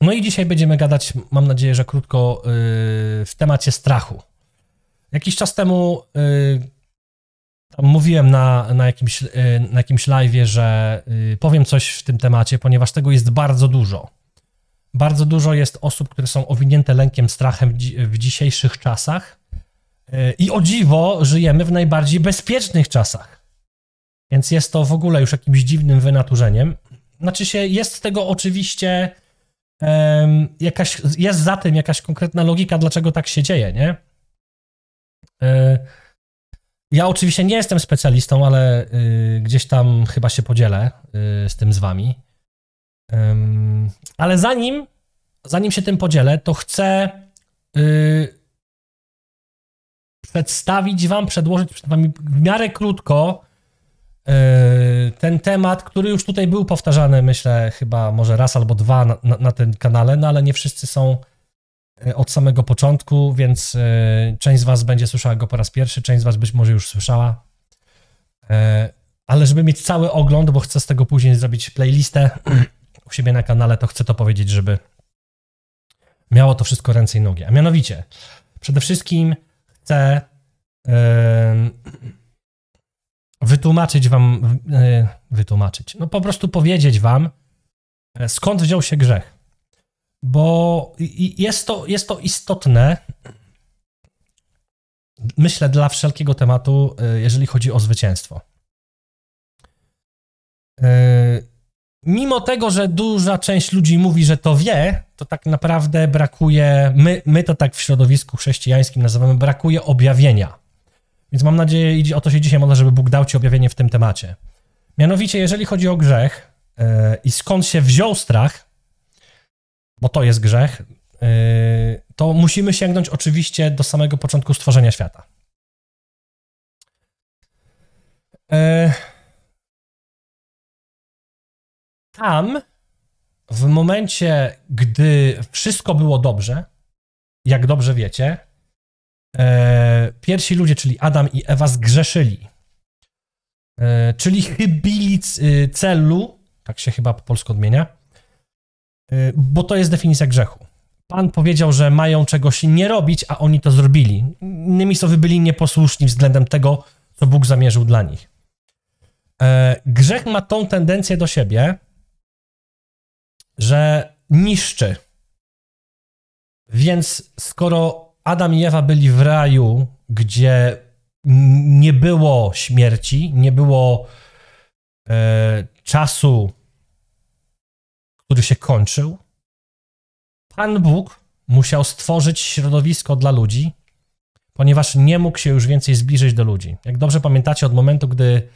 No i dzisiaj będziemy gadać, mam nadzieję, że krótko, yy, w temacie strachu. Jakiś czas temu tam mówiłem na, na, jakimś, yy, na jakimś live'ie, że powiem coś w tym temacie, ponieważ tego jest bardzo dużo. Bardzo dużo jest osób, które są owinięte lękiem, strachem w, dzi- w dzisiejszych czasach. I o dziwo, żyjemy w najbardziej bezpiecznych czasach. Więc jest to w ogóle już jakimś dziwnym wynaturzeniem. Znaczy się, jest tego oczywiście em, jakaś, jest za tym jakaś konkretna logika, dlaczego tak się dzieje, nie? E, Ja oczywiście nie jestem specjalistą, ale y, gdzieś tam chyba się podzielę y, z tym z wami. Ale zanim, zanim się tym podzielę, to chcę y, przedstawić wam, przedłożyć przed wami w miarę krótko ten temat, który już tutaj był powtarzany, myślę, chyba może raz albo dwa na, na, na tym kanale, no ale nie wszyscy są y, od samego początku, więc y, część z was będzie słyszała go po raz pierwszy, część z was być może już słyszała. E, Ale żeby mieć cały ogląd, bo chcę z tego później zrobić playlistę u siebie na kanale, to chcę to powiedzieć, żeby miało to wszystko ręce i nogi. A mianowicie, przede wszystkim chcę em, wytłumaczyć wam, e, wytłumaczyć, no po prostu powiedzieć wam, e, skąd wziął się grzech. Bo jest to, jest to istotne, myślę, dla wszelkiego tematu, e, jeżeli chodzi o zwycięstwo. Mimo tego, że duża część ludzi mówi, że to wie, to tak naprawdę brakuje, my, my to tak w środowisku chrześcijańskim nazywamy, brakuje objawienia. Więc mam nadzieję, o to się dzisiaj modlę, żeby Bóg dał ci objawienie w tym temacie. Mianowicie, jeżeli chodzi o grzech e, i skąd się wziął strach, bo to jest grzech, e, to musimy sięgnąć oczywiście do samego początku stworzenia świata. E, Tam, w momencie, gdy wszystko było dobrze, jak dobrze wiecie, e, pierwsi ludzie, czyli Adam i Ewa, zgrzeszyli. E, czyli chybili y, celu, tak się chyba po polsku odmienia, e, bo to jest definicja grzechu. Pan powiedział, że mają czegoś nie robić, a oni to zrobili. Innymi słowy, byli nieposłuszni względem tego, co Bóg zamierzył dla nich. E, Grzech ma tą tendencję do siebie, że niszczy. Więc skoro Adam i Ewa byli w raju, gdzie nie było śmierci, nie było e, czasu, który się kończył, Pan Bóg musiał stworzyć środowisko dla ludzi, ponieważ nie mógł się już więcej zbliżyć do ludzi. Jak dobrze pamiętacie, od momentu, gdy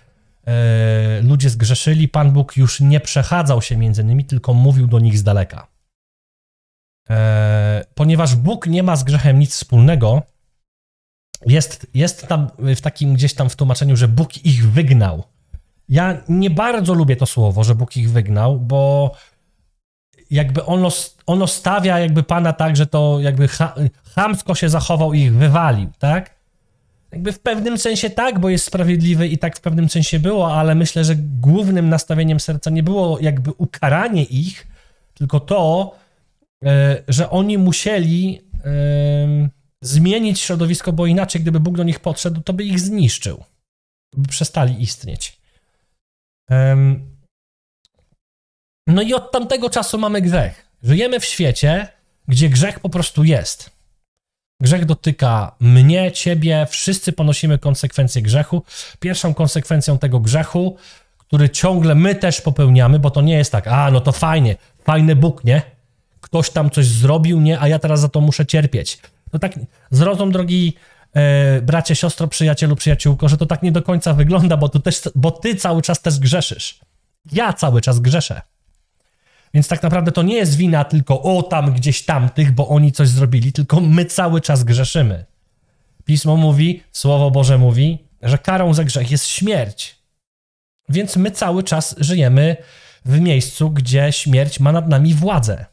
e, ludzie zgrzeszyli, Pan Bóg już nie przechadzał się między nimi, tylko mówił do nich z daleka. E, ponieważ Bóg nie ma z grzechem nic wspólnego, jest, jest tam w takim gdzieś tam w tłumaczeniu, że Bóg ich wygnał. Ja nie bardzo lubię to słowo, że Bóg ich wygnał, bo jakby ono, ono stawia jakby Pana tak, że to jakby cha, chamsko się zachował i ich wywalił, tak? Jakby w pewnym sensie tak, bo jest sprawiedliwy i tak w pewnym sensie było, ale myślę, że głównym nastawieniem serca nie było jakby ukaranie ich, tylko to, e, że oni musieli zmienić środowisko, bo inaczej, gdyby Bóg do nich podszedł, to by ich zniszczył. By przestali istnieć. No i od tamtego czasu mamy grzech. Żyjemy w świecie, gdzie grzech po prostu jest. Grzech dotyka mnie, ciebie, wszyscy ponosimy konsekwencje grzechu. Pierwszą konsekwencją tego grzechu, który ciągle my też popełniamy, bo to nie jest tak, a no to fajnie, fajny Bóg, nie? Ktoś tam coś zrobił, nie? A ja teraz za to muszę cierpieć. No tak, zrozum, drogi e, bracie, siostro, przyjacielu, przyjaciółko, że to tak nie do końca wygląda, bo, tu też, bo ty cały czas też grzeszysz. Ja cały czas grzeszę. Więc tak naprawdę to nie jest wina tylko o tam gdzieś tamtych, bo oni coś zrobili, tylko my cały czas grzeszymy. Pismo mówi, Słowo Boże mówi, że karą za grzech jest śmierć. Więc my cały czas żyjemy w miejscu, gdzie śmierć ma nad nami władzę.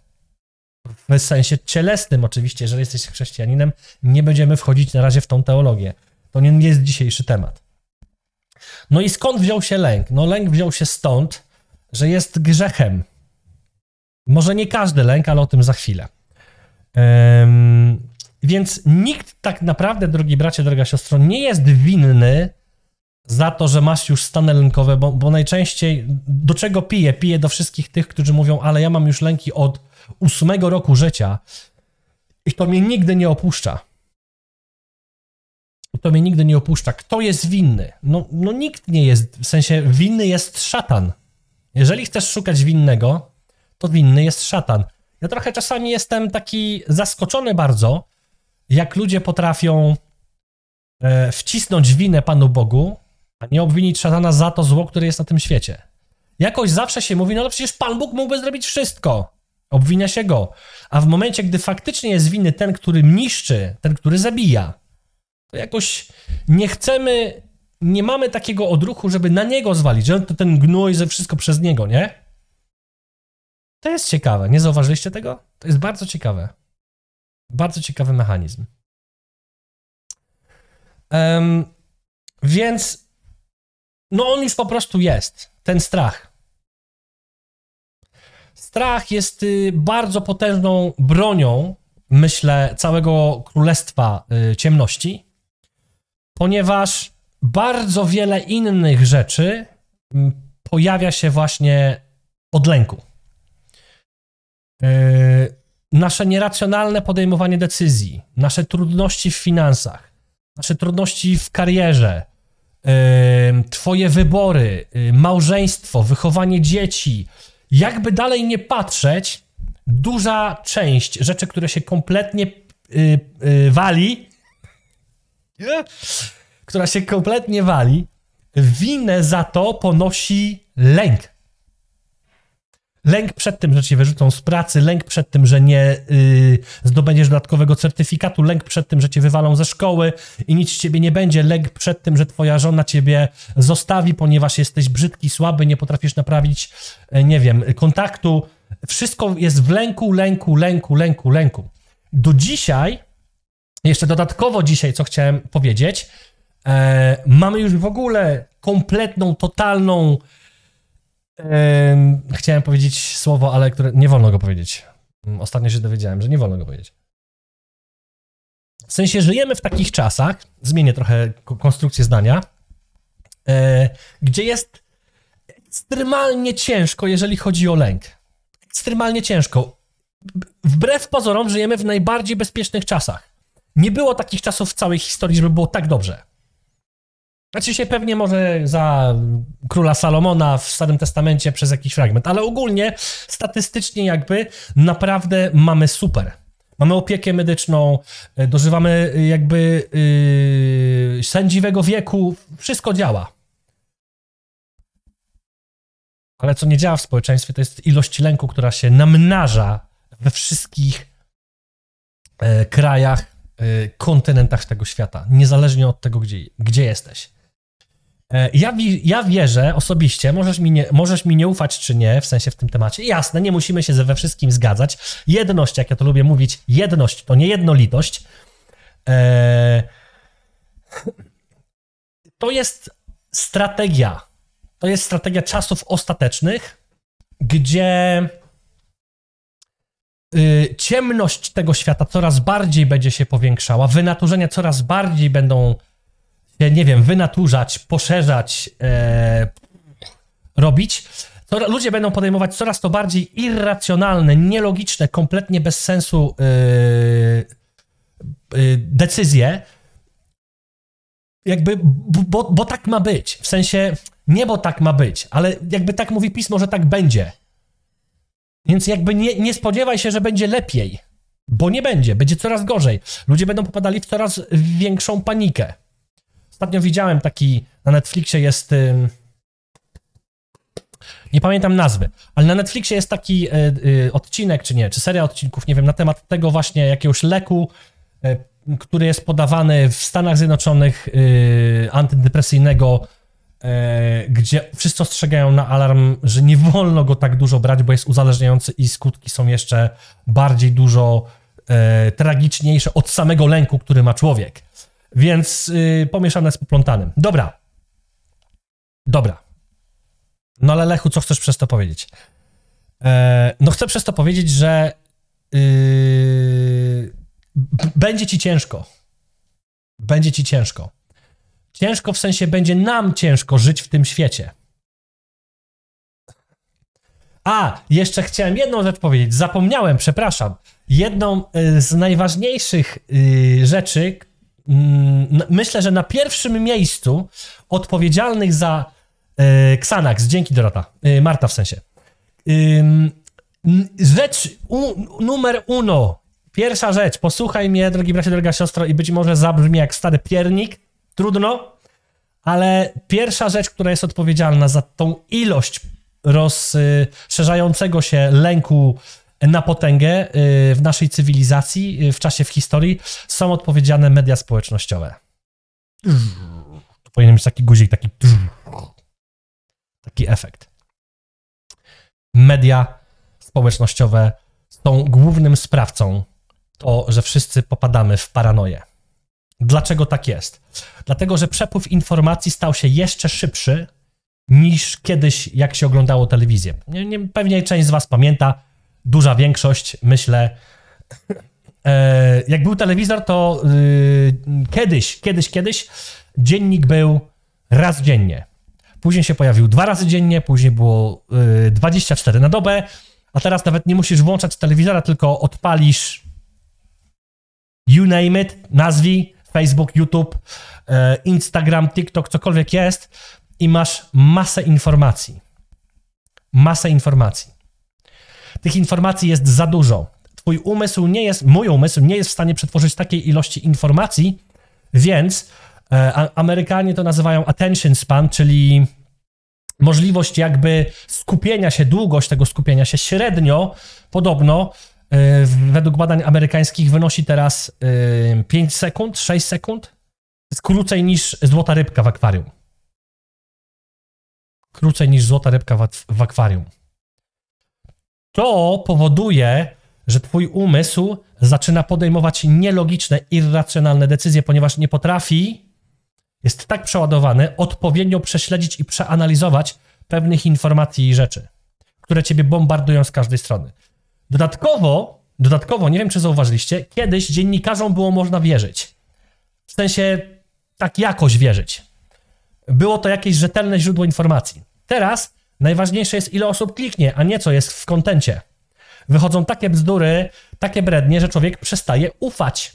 W sensie cielesnym oczywiście, jeżeli jesteś chrześcijaninem, nie będziemy wchodzić na razie w tą teologię. To nie jest dzisiejszy temat. No i skąd wziął się lęk? No lęk wziął się stąd, że jest grzechem. Może nie każdy lęk, ale o tym za chwilę. Um, więc nikt tak naprawdę, drogi bracie, droga siostro, nie jest winny za to, że masz już stany lękowe, bo, bo najczęściej do czego piję? Piję do wszystkich tych, którzy mówią, ale ja mam już lęki od ósmego roku życia i to mnie nigdy nie opuszcza. To mnie nigdy nie opuszcza. Kto jest winny? No, no nikt nie jest, w sensie winny jest szatan. Jeżeli chcesz szukać winnego, to winny jest szatan. Ja trochę czasami jestem taki zaskoczony bardzo, jak ludzie potrafią e, wcisnąć winę Panu Bogu, a nie obwinić szatana za to zło, które jest na tym świecie. Jakoś zawsze się mówi, no ale przecież Pan Bóg mógłby zrobić wszystko. Obwinia się go. A w momencie, gdy faktycznie jest winny ten, który niszczy, ten, który zabija, to jakoś nie chcemy, nie mamy takiego odruchu, żeby na niego zwalić, że to ten gnój, że wszystko przez niego, nie? To jest ciekawe. Nie zauważyliście tego? To jest bardzo ciekawe. Bardzo ciekawy mechanizm. Um, więc no on już po prostu jest. Ten strach. Strach jest y, bardzo potężną bronią, myślę, całego królestwa y, ciemności, ponieważ bardzo wiele innych rzeczy mm, pojawia się właśnie od lęku. Y, nasze nieracjonalne podejmowanie decyzji, nasze trudności w finansach, nasze trudności w karierze, Twoje wybory, małżeństwo, wychowanie dzieci, jakby dalej nie patrzeć, duża część rzeczy, które się kompletnie yy, yy, wali, która się kompletnie wali, winę za to ponosi lęk. Lęk przed tym, że cię wyrzucą z pracy, lęk przed tym, że nie yy, zdobędziesz dodatkowego certyfikatu, lęk przed tym, że cię wywalą ze szkoły i nic z ciebie nie będzie, lęk przed tym, że twoja żona ciebie zostawi, ponieważ jesteś brzydki, słaby, nie potrafisz naprawić, yy, nie wiem, kontaktu. Wszystko jest w lęku, lęku, lęku, lęku, lęku. Do dzisiaj, jeszcze dodatkowo dzisiaj, co chciałem powiedzieć, yy, mamy już w ogóle kompletną, totalną chciałem powiedzieć słowo, ale które nie wolno go powiedzieć. Mm, ostatnio się dowiedziałem, że nie wolno go powiedzieć. W sensie żyjemy w takich czasach, zmienię trochę konstrukcję zdania, e, gdzie jest ekstremalnie ciężko, jeżeli chodzi o lęk. Ekstremalnie ciężko. Wbrew pozorom żyjemy w najbardziej bezpiecznych czasach. Nie było takich czasów w całej historii, żeby było tak dobrze. Znaczy się pewnie może za króla Salomona w Starym Testamencie przez jakiś fragment, ale ogólnie statystycznie jakby naprawdę mamy super. Mamy opiekę medyczną, e, dożywamy jakby yy, sędziwego wieku, wszystko działa. Ale co nie działa w społeczeństwie, to jest ilość lęku, która się namnaża we wszystkich e, krajach, e, kontynentach tego świata, niezależnie od tego, gdzie, gdzie jesteś. E, ja, ja wierzę osobiście, możesz mi, nie, możesz mi nie ufać czy nie, w sensie w tym temacie. Jasne, nie musimy się we wszystkim zgadzać. Jedność, jak ja to lubię mówić, jedność to nie jednolitość. Eee, to jest strategia. To jest strategia czasów ostatecznych, gdzie y, ciemność tego świata coraz bardziej będzie się powiększała, wynaturzenia coraz bardziej będą nie wiem, wynaturzać, poszerzać, e, robić, to ludzie będą podejmować coraz to bardziej irracjonalne, nielogiczne, kompletnie bez sensu e, e, decyzje. Jakby, bo, bo tak ma być. W sensie, nie bo tak ma być, ale jakby tak mówi pismo, że tak będzie. Więc jakby nie, nie spodziewaj się, że będzie lepiej, bo nie będzie, będzie coraz gorzej. Ludzie będą popadali w coraz większą panikę. Ostatnio widziałem taki, na Netflixie jest, nie pamiętam nazwy, ale na Netflixie jest taki e, e, odcinek, czy nie, czy seria odcinków, nie wiem, na temat tego właśnie jakiegoś leku, e, który jest podawany w Stanach Zjednoczonych, antydepresyjnego, gdzie wszyscy ostrzegają na alarm, że nie wolno go tak dużo brać, bo jest uzależniający i skutki są jeszcze bardziej dużo tragiczniejsze od samego lęku, który ma człowiek. Więc yy, pomieszane z poplątanym. Dobra. Dobra. No ale Lechu, co chcesz przez to powiedzieć? E, no chcę przez to powiedzieć, że yy, będzie ci ciężko. Będzie ci ciężko. Ciężko w sensie będzie nam ciężko żyć w tym świecie. A, jeszcze chciałem jedną rzecz powiedzieć. Zapomniałem, przepraszam. Jedną y, z najważniejszych y, rzeczy, myślę, że na pierwszym miejscu odpowiedzialnych za y, Xanax, dzięki Dorota, Marta w sensie. Rzecz numer uno, pierwsza rzecz, posłuchaj mnie, drogi bracie, droga siostro, i być może zabrzmi jak stary piernik, trudno, ale pierwsza rzecz, która jest odpowiedzialna za tą ilość rozszerzającego się lęku na potęgę y, w naszej cywilizacji, y, w czasie, w historii, są odpowiedzialne media społecznościowe. To powinien być taki guzik, taki taki efekt. Media społecznościowe są głównym sprawcą to, że wszyscy popadamy w paranoję. Dlaczego tak jest? Dlatego, że przepływ informacji stał się jeszcze szybszy niż kiedyś, jak się oglądało telewizję. Nie, nie, pewnie część z Was pamięta, duża większość, myślę. E, jak był telewizor, to y, kiedyś, kiedyś, kiedyś dziennik był raz dziennie. Później się pojawił dwa razy dziennie, później było y, 24 na dobę, a teraz nawet nie musisz włączać telewizora, tylko odpalisz you name it, nazwij, Facebook, YouTube, e, Instagram, TikTok, cokolwiek jest i masz masę informacji. Masę informacji. Tych informacji jest za dużo. Twój umysł nie jest, mój umysł nie jest w stanie przetworzyć takiej ilości informacji, więc e, Amerykanie to nazywają attention span, czyli możliwość jakby skupienia się, długość tego skupienia się średnio podobno e, według badań amerykańskich wynosi teraz e, 5 sekund, 6 sekund. Jest krócej niż złota rybka w akwarium krócej niż złota rybka w, w akwarium. To powoduje, że twój umysł zaczyna podejmować nielogiczne, irracjonalne decyzje, ponieważ nie potrafi, jest tak przeładowany, odpowiednio prześledzić i przeanalizować pewnych informacji i rzeczy, które ciebie bombardują z każdej strony. Dodatkowo, dodatkowo, nie wiem czy zauważyliście, kiedyś dziennikarzom było można wierzyć. W sensie tak jakoś wierzyć. Było to jakieś rzetelne źródło informacji. Teraz najważniejsze jest, ile osób kliknie, a nie co jest w kontencie. Wychodzą takie bzdury, takie brednie, że człowiek przestaje ufać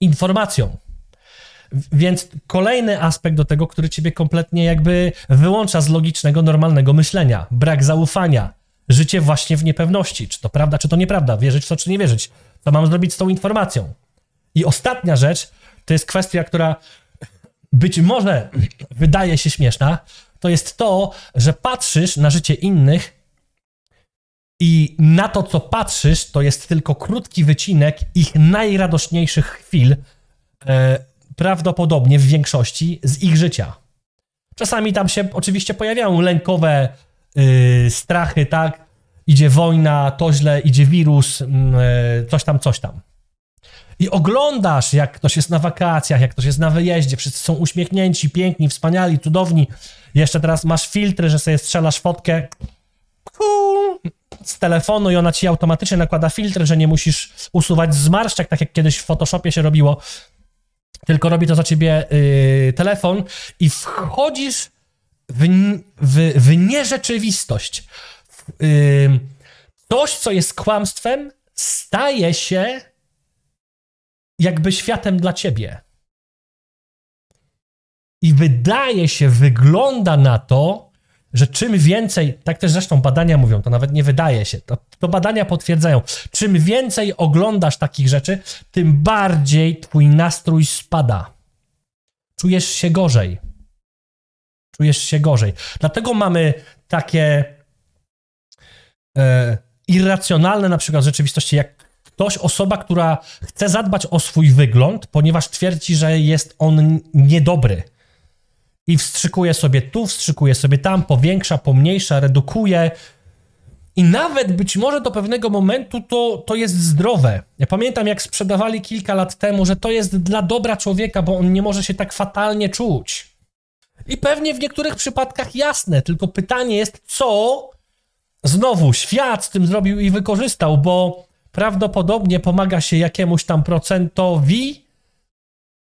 informacjom. Więc kolejny aspekt do tego, który ciebie kompletnie jakby wyłącza z logicznego, normalnego myślenia. Brak zaufania. Życie właśnie w niepewności. Czy to prawda, czy to nieprawda. Wierzyć w to, czy nie wierzyć. Co mam zrobić z tą informacją? I ostatnia rzecz to jest kwestia, która być może wydaje się śmieszna, to jest to, że patrzysz na życie innych i na to, co patrzysz, to jest tylko krótki wycinek ich najradośniejszych chwil, e, prawdopodobnie w większości z ich życia. Czasami tam się oczywiście pojawiają lękowe y, strachy, tak? Idzie wojna, to źle, idzie wirus, y, coś tam, coś tam i oglądasz, jak ktoś jest na wakacjach, jak ktoś jest na wyjeździe, wszyscy są uśmiechnięci, piękni, wspaniali, cudowni. Jeszcze teraz masz filtry, że sobie strzelasz fotkę z telefonu i ona ci automatycznie nakłada filtry, że nie musisz usuwać zmarszczek, tak jak kiedyś w Photoshopie się robiło, tylko robi to za ciebie yy, telefon i wchodzisz w, w, w nierzeczywistość. Yy, coś, co jest kłamstwem, staje się jakby światem dla ciebie. I wydaje się, wygląda na to, że czym więcej, tak też zresztą badania mówią, to nawet nie wydaje się, to, to, badania potwierdzają, czym więcej oglądasz takich rzeczy, tym bardziej twój nastrój spada. Czujesz się gorzej. Czujesz się gorzej. Dlatego mamy takie e, irracjonalne na przykład rzeczywistości, jak ktoś, osoba, która chce zadbać o swój wygląd, ponieważ twierdzi, że jest on niedobry. I wstrzykuje sobie tu, wstrzykuje sobie tam, powiększa, pomniejsza, redukuje. I nawet być może do pewnego momentu to, to jest zdrowe. Ja pamiętam, jak sprzedawali kilka lat temu, że to jest dla dobra człowieka, bo on nie może się tak fatalnie czuć. I pewnie w niektórych przypadkach jasne, tylko pytanie jest, co znowu świat z tym zrobił i wykorzystał, bo prawdopodobnie pomaga się jakiemuś tam procentowi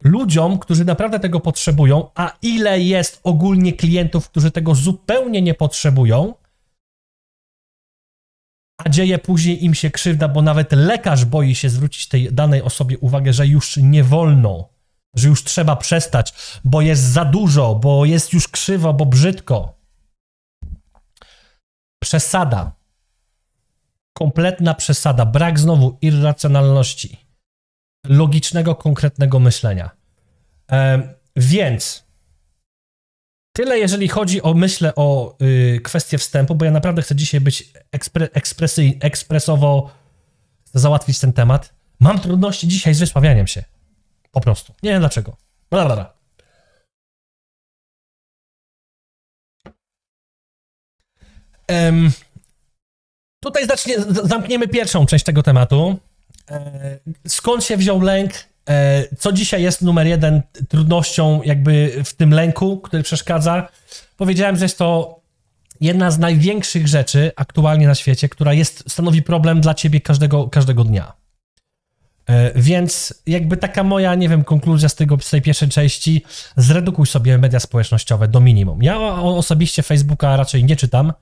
ludziom, którzy naprawdę tego potrzebują, a ile jest ogólnie klientów, którzy tego zupełnie nie potrzebują, a dzieje później im się krzywda, bo nawet lekarz boi się zwrócić tej danej osobie uwagę, że już nie wolno, że już trzeba przestać, bo jest za dużo, bo jest już krzywo, bo brzydko. Przesada. Kompletna przesada. Brak znowu irracjonalności. Logicznego, konkretnego myślenia. E, więc tyle, jeżeli chodzi o, myślę, o y, kwestię wstępu, bo ja naprawdę chcę dzisiaj być ekspre, ekspresy, ekspresowo załatwić ten temat. Mam trudności dzisiaj z wysławianiem się. Po prostu. Nie wiem dlaczego. Blablabla. Em, tutaj zacznie, zamkniemy pierwszą część tego tematu. E, skąd się wziął lęk? E, co dzisiaj jest numer jeden trudnością jakby w tym lęku, który przeszkadza? Powiedziałem, że jest to jedna z największych rzeczy aktualnie na świecie, która jest, stanowi problem dla ciebie każdego, każdego dnia. E, Więc jakby taka moja, nie wiem, konkluzja z, tego, z tej pierwszej części, zredukuj sobie media społecznościowe do minimum. Ja osobiście Facebooka raczej nie czytam.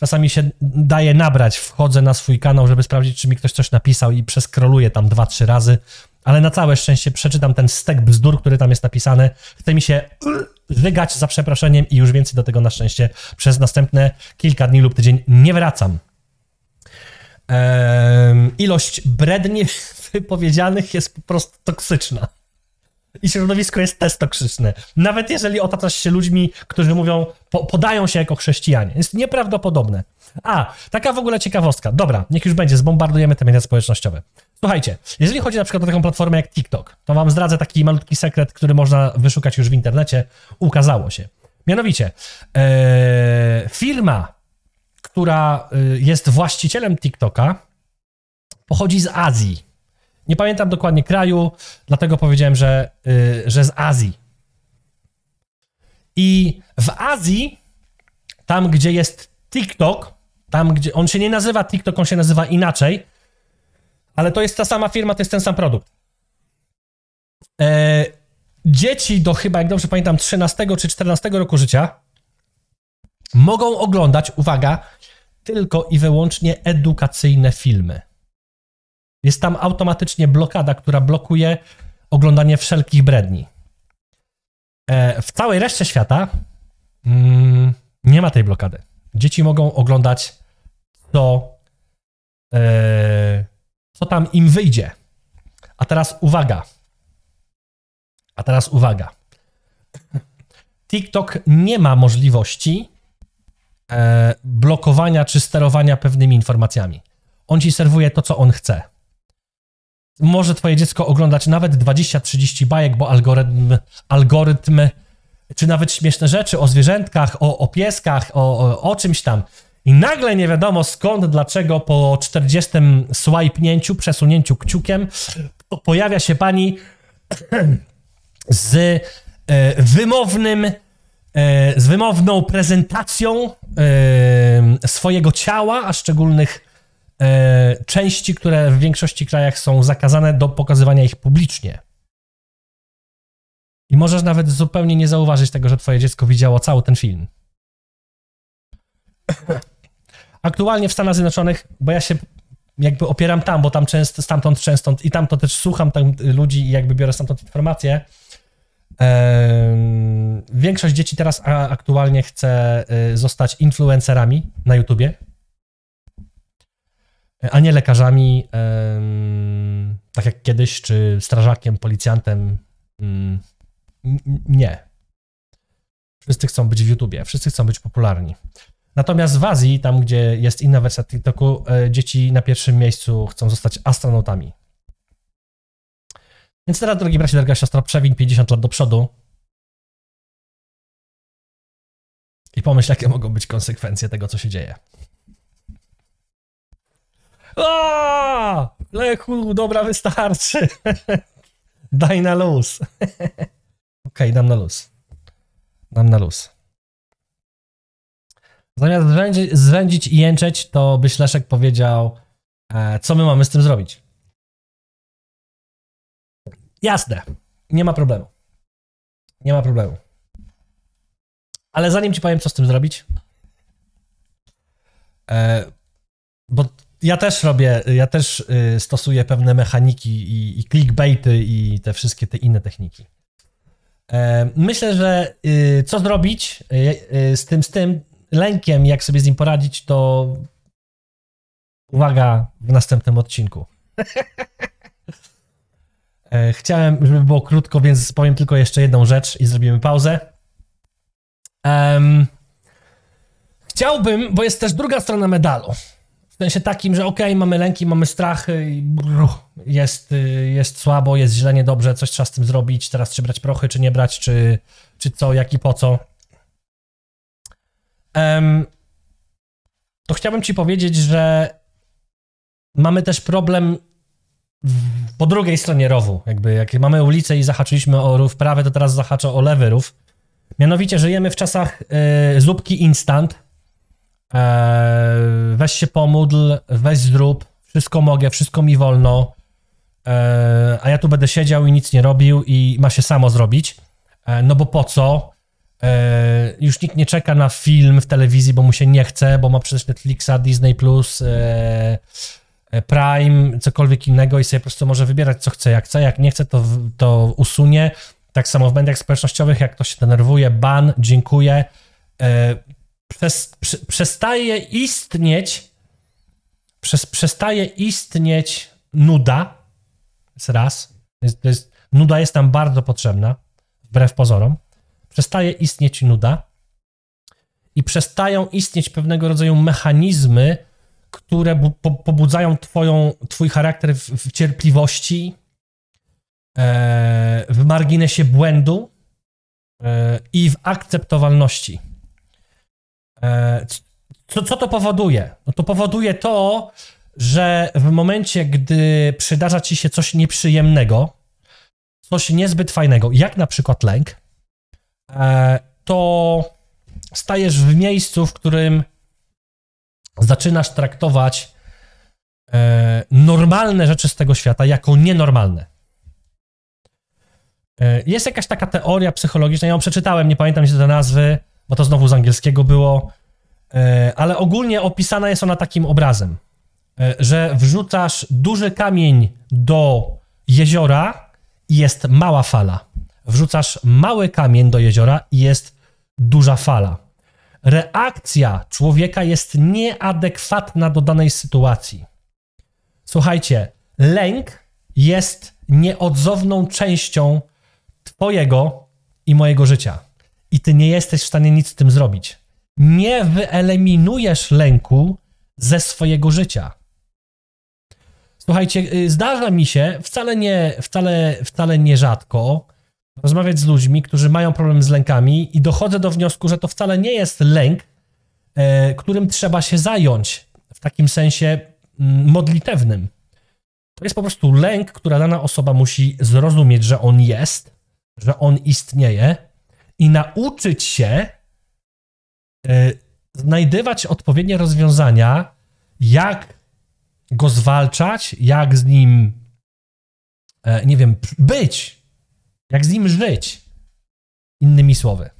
Czasami się daje nabrać, wchodzę na swój kanał, żeby sprawdzić, czy mi ktoś coś napisał i przeskroluję tam dwa, trzy razy, ale na całe szczęście przeczytam ten stek bzdur, który tam jest napisany. Chce mi się wygać za przeproszeniem i już więcej do tego na szczęście przez następne kilka dni lub tydzień nie wracam. Ilość bredni wypowiedzianych jest po prostu toksyczna. I środowisko jest też toksyczne. Nawet jeżeli otaczasz się ludźmi, którzy mówią, po, podają się jako chrześcijanie. Jest nieprawdopodobne. A, taka w ogóle ciekawostka. Dobra, niech już będzie, zbombardujemy te media społecznościowe. Słuchajcie, jeżeli chodzi na przykład o taką platformę jak TikTok, to wam zdradzę taki malutki sekret, który można wyszukać już w internecie. Ukazało się. Mianowicie, e, firma, która y, jest właścicielem TikToka, pochodzi z Azji. Nie pamiętam dokładnie kraju, dlatego powiedziałem, że, y, że z Azji. I w Azji, tam gdzie jest TikTok, tam gdzie on się nie nazywa TikTok, on się nazywa inaczej, ale to jest ta sama firma, to jest ten sam produkt. E, dzieci do chyba, jak dobrze pamiętam, 13 czy 14 roku życia mogą oglądać, uwaga, tylko i wyłącznie edukacyjne filmy. Jest tam automatycznie blokada, która blokuje oglądanie wszelkich bredni. E, w całej reszcie świata mm, nie ma tej blokady. Dzieci mogą oglądać to, e, co tam im wyjdzie. A teraz uwaga. A teraz uwaga. TikTok nie ma możliwości e, blokowania czy sterowania pewnymi informacjami. On ci serwuje to, co on chce może twoje dziecko oglądać nawet 20-30 bajek, bo algorytm, algorytm, czy nawet śmieszne rzeczy o zwierzętkach, o, o pieskach, o, o, o czymś tam. I nagle nie wiadomo skąd, dlaczego po 40 swajpnięciu, przesunięciu kciukiem pojawia się pani z e, wymownym, e, z wymowną prezentacją e, swojego ciała, a szczególnych części, które w większości krajach są zakazane do pokazywania ich publicznie. I możesz nawet zupełnie nie zauważyć tego, że twoje dziecko widziało cały ten film. Aktualnie w Stanach Zjednoczonych, bo ja się jakby opieram tam, bo tam często, stamtąd często i tam to też słucham tam ludzi i jakby biorę stamtąd informacje. Em, większość dzieci teraz aktualnie chce y, zostać influencerami na YouTubie, a nie lekarzami, tak jak kiedyś, czy strażakiem, policjantem. Mm, nie. Wszyscy chcą być w YouTubie, wszyscy chcą być popularni. Natomiast w Azji, tam gdzie jest inna wersja TikToku, e, dzieci na pierwszym miejscu chcą zostać astronautami. Więc teraz, drogi bracie, droga siostra, przewiń 50 lat do przodu i pomyśl, jakie mogą być konsekwencje tego, co się dzieje. O! Lechu, dobra, wystarczy. Daj na luz. Okej, dam na luz. dam na luz. Zamiast zrzędzić i jęczeć, to byś Leszek powiedział, e, co my mamy z tym zrobić. Jasne, nie ma problemu. Nie ma problemu. Ale zanim ci powiem, co z tym zrobić, e, bo ja też robię, ja też y, stosuję pewne mechaniki i, i clickbaity i te wszystkie te inne techniki. E, myślę, że y, co zrobić y, z tym, z tym lękiem, jak sobie z nim poradzić, to uwaga w następnym odcinku. E, chciałem, żeby było krótko, więc powiem tylko jeszcze jedną rzecz i zrobimy pauzę. Um, chciałbym, bo jest też druga strona medalu. W sensie takim, że okej, okay, mamy lęki, mamy strachy i brrr, jest, y, jest słabo, jest źle, niedobrze, coś trzeba z tym zrobić, teraz czy brać prochy, czy nie brać, czy, czy co, jak i po co. Um, to chciałbym ci powiedzieć, że mamy też problem po drugiej stronie rowu. Jakby jak mamy ulicę i zahaczyliśmy o rów prawy, to teraz zahaczę o lewy rów. Mianowicie żyjemy w czasach y, zupki instant. E, weź się pomódl, weź zrób, wszystko mogę, wszystko mi wolno, e, a ja tu będę siedział i nic nie robił i ma się samo zrobić. E, no bo po co? E, już nikt nie czeka na film w telewizji, bo mu się nie chce, bo ma przecież Netflixa, Disney+, e, e, Prime, cokolwiek innego i sobie po prostu może wybierać, co chce, jak chce, jak nie chce, to, to usunie. Tak samo w mediach społecznościowych, jak ktoś się denerwuje, ban, dziękuję. Przez, przestaje istnieć, przez, przestaje istnieć nuda, jest raz, jest, jest, nuda jest tam bardzo potrzebna, wbrew pozorom. Przestaje istnieć nuda i przestają istnieć pewnego rodzaju mechanizmy, które po pobudzają twoją, twój charakter w, w cierpliwości, e, w marginesie błędu e, i w akceptowalności. E, co, co to powoduje? No to powoduje to, że w momencie, gdy przydarza ci się coś nieprzyjemnego, coś niezbyt fajnego, jak na przykład lęk, E, to stajesz w miejscu, w którym zaczynasz traktować e, normalne rzeczy z tego świata jako nienormalne. Jest jakaś taka teoria psychologiczna, ja ją przeczytałem, nie pamiętam się te nazwy, bo to znowu z angielskiego było, ale ogólnie opisana jest ona takim obrazem, że wrzucasz duży kamień do jeziora i jest mała fala wrzucasz mały kamień do jeziora i jest duża fala. Reakcja człowieka jest nieadekwatna do danej sytuacji. Słuchajcie, lęk jest nieodzowną częścią Twojego i mojego życia. I Ty nie jesteś w stanie nic z tym zrobić. Nie wyeliminujesz lęku ze swojego życia. Słuchajcie, y, zdarza mi się, wcale nie, wcale, wcale nie rzadko, rozmawiać z ludźmi, którzy mają problem z lękami i dochodzę do wniosku, że to wcale nie jest lęk, e, którym trzeba się zająć w takim sensie mm, modlitewnym. To jest po prostu lęk, która dana osoba musi zrozumieć, że on jest, że on istnieje i nauczyć się e, znajdywać odpowiednie rozwiązania, jak go zwalczać, jak z nim, e, nie wiem, być, jak z nim żyć? Innymi słowy.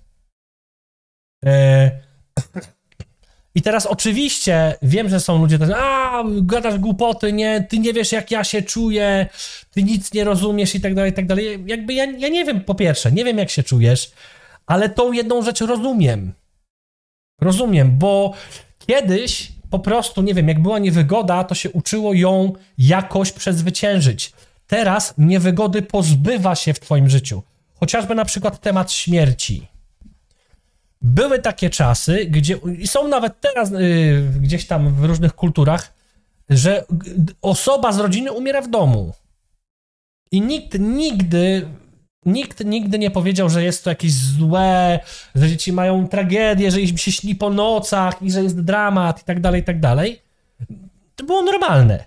E, I teraz oczywiście wiem, że są ludzie, którzy a, gadasz głupoty, nie, ty nie wiesz, jak ja się czuję, ty nic nie rozumiesz i tak dalej, i tak dalej. Jakby ja, ja nie wiem, po pierwsze, nie wiem, jak się czujesz, ale tą jedną rzecz rozumiem. Rozumiem, bo kiedyś po prostu, nie wiem, jak była niewygoda, to się uczyło ją jakoś przezwyciężyć. Teraz niewygody pozbywa się w Twoim życiu. Chociażby na przykład temat śmierci. Były takie czasy, gdzie, i są nawet teraz yy, gdzieś tam w różnych kulturach, że osoba z rodziny umiera w domu. I nikt nigdy, nikt nigdy nie powiedział, że jest to jakieś złe, że dzieci mają tragedię, że im się śni po nocach i że jest dramat i tak dalej, i tak dalej. To było normalne.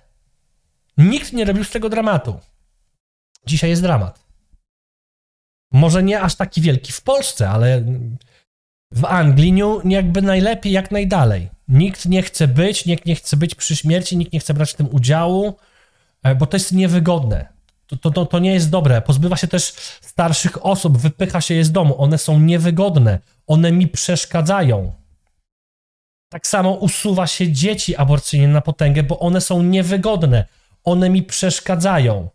Nikt nie robił z tego dramatu. Dzisiaj jest dramat. Może nie aż taki wielki w Polsce, ale w Anglii jakby najlepiej, jak najdalej. Nikt nie chce być, nikt nie chce być przy śmierci, nikt nie chce brać w tym udziału, e, bo to jest niewygodne. To, to, to, nie jest dobre. Pozbywa się też starszych osób, wypycha się je z domu. One są niewygodne, one mi przeszkadzają. Tak samo usuwa się dzieci aborcyjne na potęgę, bo one są niewygodne. One mi przeszkadzają.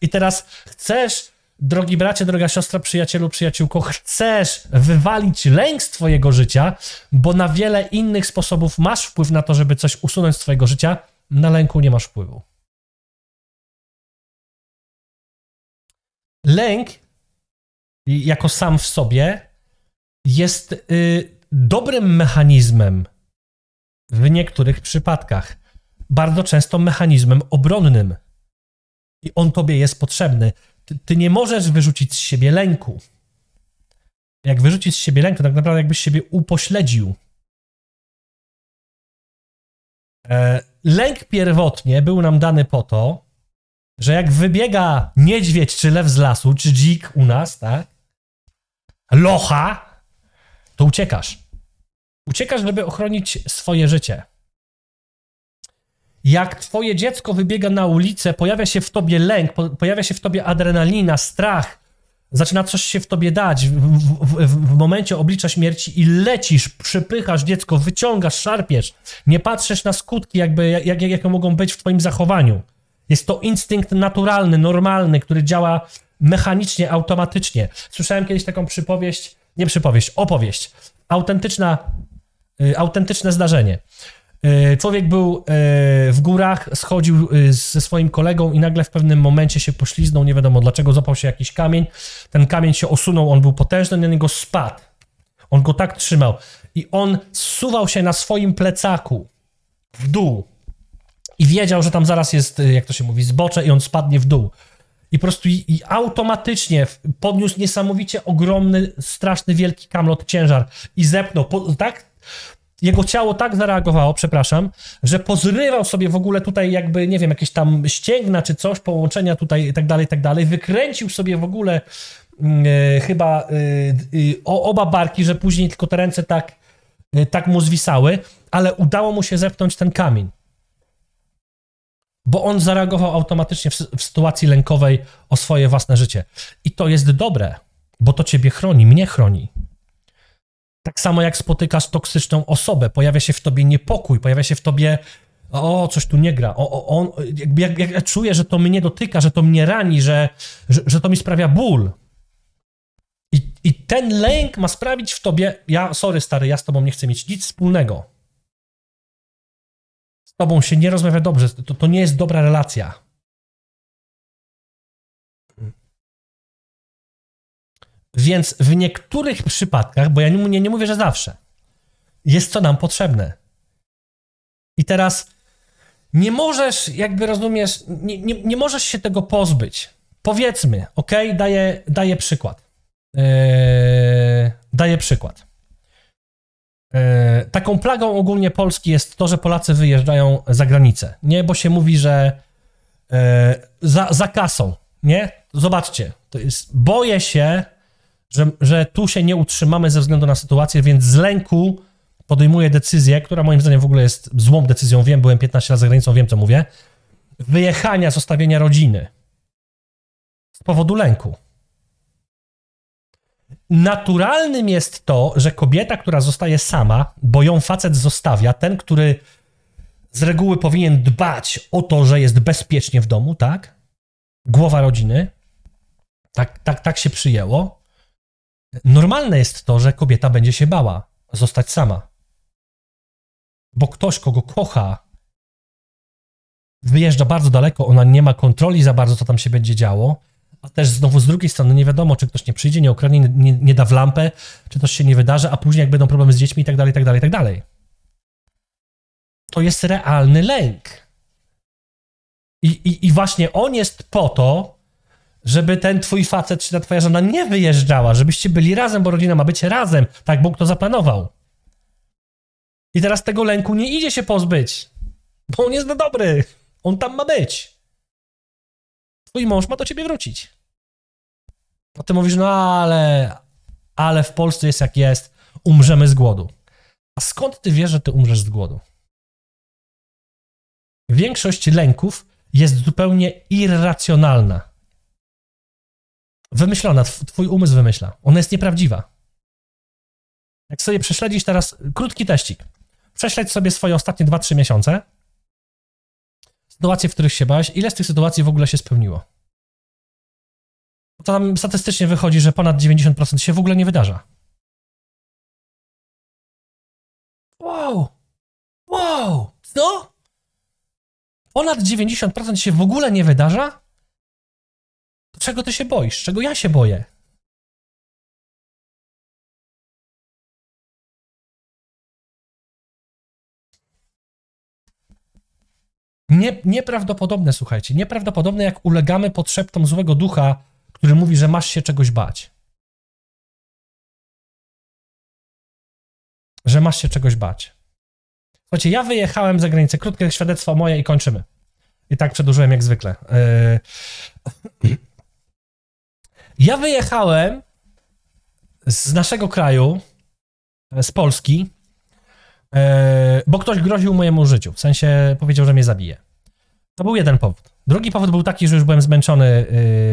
I teraz chcesz, drogi bracie, droga siostra, przyjacielu, przyjaciółko, chcesz wywalić lęk z twojego życia, bo na wiele innych sposobów masz wpływ na to, żeby coś usunąć z twojego życia, na lęku nie masz wpływu. Lęk jako sam w sobie jest y, dobrym mechanizmem w niektórych przypadkach. Bardzo często mechanizmem obronnym. I on tobie jest potrzebny. Ty, ty nie możesz wyrzucić z siebie lęku. Jak wyrzucić z siebie lęk, to tak naprawdę jakbyś siebie upośledził. E, lęk pierwotnie był nam dany po to, że jak wybiega niedźwiedź czy lew z lasu, czy dzik u nas, tak? Locha, to uciekasz. Uciekasz, żeby ochronić swoje życie. Jak twoje dziecko wybiega na ulicę, pojawia się w tobie lęk, po, pojawia się w tobie adrenalina, strach, zaczyna coś się w tobie dać w, w, w, w momencie oblicza śmierci i lecisz, przypychasz dziecko, wyciągasz, szarpiesz, nie patrzysz na skutki, jakby, jak, jak, jakie mogą być w twoim zachowaniu. Jest to instynkt naturalny, normalny, który działa mechanicznie, automatycznie. Słyszałem kiedyś taką przypowieść, nie przypowieść, opowieść. Autentyczna, y, autentyczne zdarzenie. Y, człowiek był y, w górach, schodził y, ze swoim kolegą i nagle w pewnym momencie się pośliznął, nie wiadomo dlaczego, zapał się jakiś kamień. Ten kamień się osunął, on był potężny, na niego spadł. On go tak trzymał i on zsuwał się na swoim plecaku w dół i wiedział, że tam zaraz jest, y, jak to się mówi, zbocze i on spadnie w dół. I po prostu i, automatycznie podniósł niesamowicie ogromny, straszny, wielki kamlot ciężar i zepnął, po, tak? Jego ciało tak zareagowało, przepraszam, że pozrywał sobie w ogóle tutaj jakby, nie wiem, jakieś tam ścięgna czy coś, połączenia tutaj i tak dalej, i tak dalej. Wykręcił sobie w ogóle e, chyba e, o, oba barki, że później tylko te ręce tak, tak mu zwisały, ale udało mu się zepchnąć ten kamień bo on zareagował automatycznie w, w sytuacji lękowej o swoje własne życie. I to jest dobre, bo to ciebie chroni, mnie chroni. Tak samo jak spotykasz toksyczną osobę, pojawia się w tobie niepokój, pojawia się w tobie o, coś tu nie gra, o, o, on, jakby jak, jak ja czuję, że to mnie dotyka, że to mnie rani, że, że, że to mi sprawia ból. I, I ten lęk ma sprawić w tobie, ja, sorry stary, ja z tobą nie chcę mieć nic wspólnego tobą się nie rozmawia dobrze, to, to nie jest dobra relacja. Więc w niektórych przypadkach, bo ja nie, nie, nie mówię, że zawsze, jest to nam potrzebne. I teraz nie możesz, jakby rozumiesz, nie, nie, nie możesz się tego pozbyć. Powiedzmy, ok, daję, daję przykład. Yy, daję przykład. E, taką plagą ogólnie Polski jest to, że Polacy wyjeżdżają za granicę, nie? Bo się mówi, że e, za, za kasą, nie? Zobaczcie, to jest, boję się, że, że tu się nie utrzymamy ze względu na sytuację, więc z lęku podejmuję decyzję, która moim zdaniem w ogóle jest złą decyzją, wiem, byłem 15 lat za granicą, wiem co mówię, wyjechania, zostawienia rodziny z powodu lęku naturalnym jest to, że kobieta, która zostaje sama, bo ją facet zostawia, ten, który z reguły powinien dbać o to, że jest bezpiecznie w domu, tak? Głowa rodziny. Tak, tak, tak się przyjęło. Normalne jest to, że kobieta będzie się bała zostać sama. Bo ktoś, kogo kocha, wyjeżdża bardzo daleko, ona nie ma kontroli za bardzo, co tam się będzie działo. A też znowu z drugiej strony nie wiadomo, czy ktoś nie przyjdzie, nie okradnie, nie, nie, da w lampę, czy coś się nie wydarzy, a później jak będą problemy z dziećmi i tak dalej, i tak dalej, i tak dalej. To jest realny lęk. I, i, I właśnie on jest po to, żeby ten twój facet czy ta twoja żona nie wyjeżdżała, żebyście byli razem, bo rodzina ma być razem. Tak Bóg to zaplanował. I teraz tego lęku nie idzie się pozbyć, bo on jest dobry. On tam ma być twój mąż ma do ciebie wrócić. A ty mówisz, no ale, ale w Polsce jest jak jest. umrzemy z głodu. A skąd ty wiesz, że ty umrzesz z głodu? Większość lęków jest zupełnie irracjonalna. Wymyślona, tw- twój umysł wymyśla. Ona jest nieprawdziwa. Jak sobie prześledzisz teraz krótki teścik, prześledź sobie swoje ostatnie 2-3 miesiące, sytuacje, w których się bałeś, ile z tych sytuacji w ogóle się spełniło? To tam statystycznie wychodzi, że ponad 90% się w ogóle nie wydarza. Wow! Wow! Co? Ponad 90% się w ogóle nie wydarza? Czego ty się boisz? Czego ja się boję? Nie, nieprawdopodobne, słuchajcie, nieprawdopodobne, jak ulegamy podszeptom złego ducha, który mówi, że masz się czegoś bać. Że masz się czegoś bać. Słuchajcie, ja wyjechałem za granicę, krótkie świadectwo moje i kończymy. I tak przedłużyłem jak zwykle. Yy... Ja wyjechałem z naszego kraju, z Polski, yy, bo ktoś groził mojemu życiu. W sensie powiedział, że mnie zabije. To był jeden powód. Drugi powód był taki, że już byłem zmęczony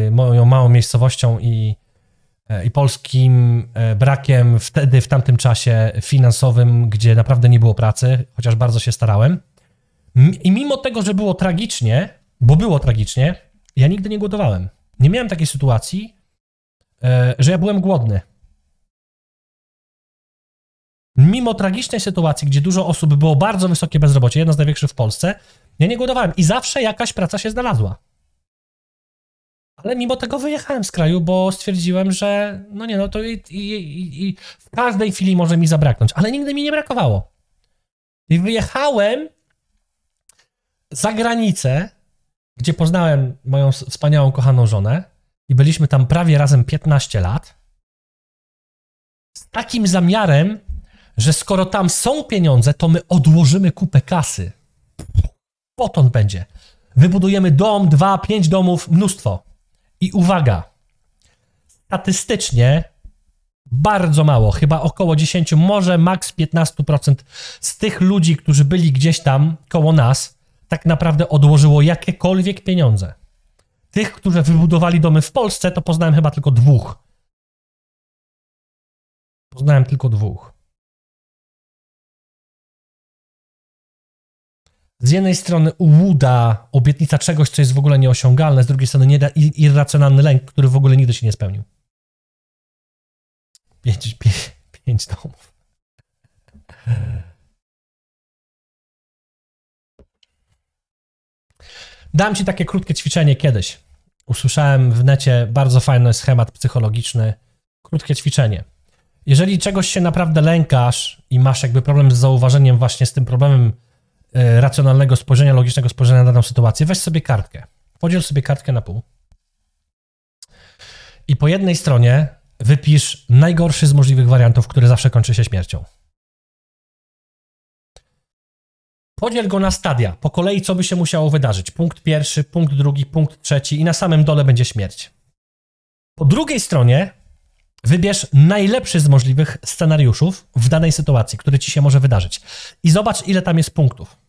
yy, moją małą miejscowością i, yy, i polskim yy, brakiem wtedy, w tamtym czasie finansowym, gdzie naprawdę nie było pracy, chociaż bardzo się starałem. I mimo tego, że było tragicznie, bo było tragicznie, ja nigdy nie głodowałem. Nie miałem takiej sytuacji, yy, że ja byłem głodny. Mimo tragicznej sytuacji, gdzie dużo osób było bardzo wysokie bezrobocie, jedno z największych w Polsce, ja nie głodowałem i zawsze jakaś praca się znalazła. Ale mimo tego wyjechałem z kraju, bo stwierdziłem, że no nie, no to i, i, i, i w każdej chwili może mi zabraknąć, ale nigdy mi nie brakowało. I wyjechałem za granicę, gdzie poznałem moją wspaniałą, kochaną żonę i byliśmy tam prawie razem 15 lat, z takim zamiarem, że skoro tam są pieniądze, to my odłożymy kupę kasy. Potąd będzie. Wybudujemy dom, dwa, pięć domów, mnóstwo. I uwaga, statystycznie bardzo mało, chyba około 10, może maks 15% z tych ludzi, którzy byli gdzieś tam koło nas, tak naprawdę odłożyło jakiekolwiek pieniądze. Tych, którzy wybudowali domy w Polsce, to poznałem chyba tylko dwóch. Poznałem tylko dwóch. Z jednej strony łuda, obietnica czegoś, co jest w ogóle nieosiągalne, z drugiej strony nie da, irracjonalny lęk, który w ogóle nigdy się nie spełnił. Pięć, pięć, pięć domów. Dam ci takie krótkie ćwiczenie kiedyś. Usłyszałem w necie bardzo fajny schemat psychologiczny. Krótkie ćwiczenie. Jeżeli czegoś się naprawdę lękasz i masz jakby problem z zauważeniem właśnie z tym problemem racjonalnego spojrzenia, logicznego spojrzenia na daną sytuację, weź sobie kartkę. Podziel sobie kartkę na pół. I po jednej stronie wypisz najgorszy z możliwych wariantów, który zawsze kończy się śmiercią. Podziel go na stadia, po kolei co by się musiało wydarzyć. Punkt pierwszy, punkt drugi, punkt trzeci i na samym dole będzie śmierć. Po drugiej stronie wybierz najlepszy z możliwych scenariuszów w danej sytuacji, który ci się może wydarzyć. I zobacz, ile tam jest punktów.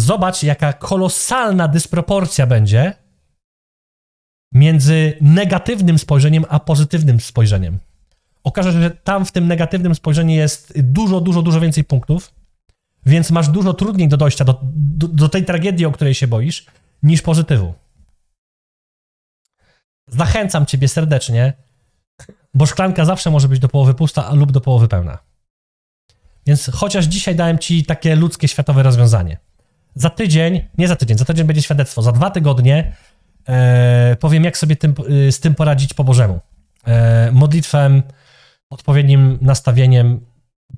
Zobacz, jaka kolosalna dysproporcja będzie między negatywnym spojrzeniem a pozytywnym spojrzeniem. Okaże się, że tam w tym negatywnym spojrzeniu jest dużo, dużo, dużo więcej punktów, więc masz dużo trudniej do dojścia do, do, do tej tragedii, o której się boisz, niż pozytywu. Zachęcam ciebie serdecznie, bo szklanka zawsze może być do połowy pusta lub do połowy pełna. Więc chociaż dzisiaj dałem ci takie ludzkie, światowe rozwiązanie. Za tydzień, nie za tydzień, za tydzień będzie świadectwo, za dwa tygodnie e, powiem, jak sobie tym, y, z tym poradzić po Bożemu. E, modlitwem, odpowiednim nastawieniem.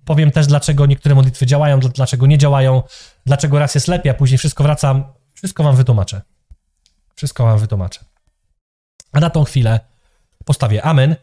Powiem też, dlaczego niektóre modlitwy działają, dl- dlaczego nie działają, dlaczego raz jest lepiej, a później wszystko wracam. Wszystko wam wytłumaczę. Wszystko wam wytłumaczę. A na tą chwilę postawię amen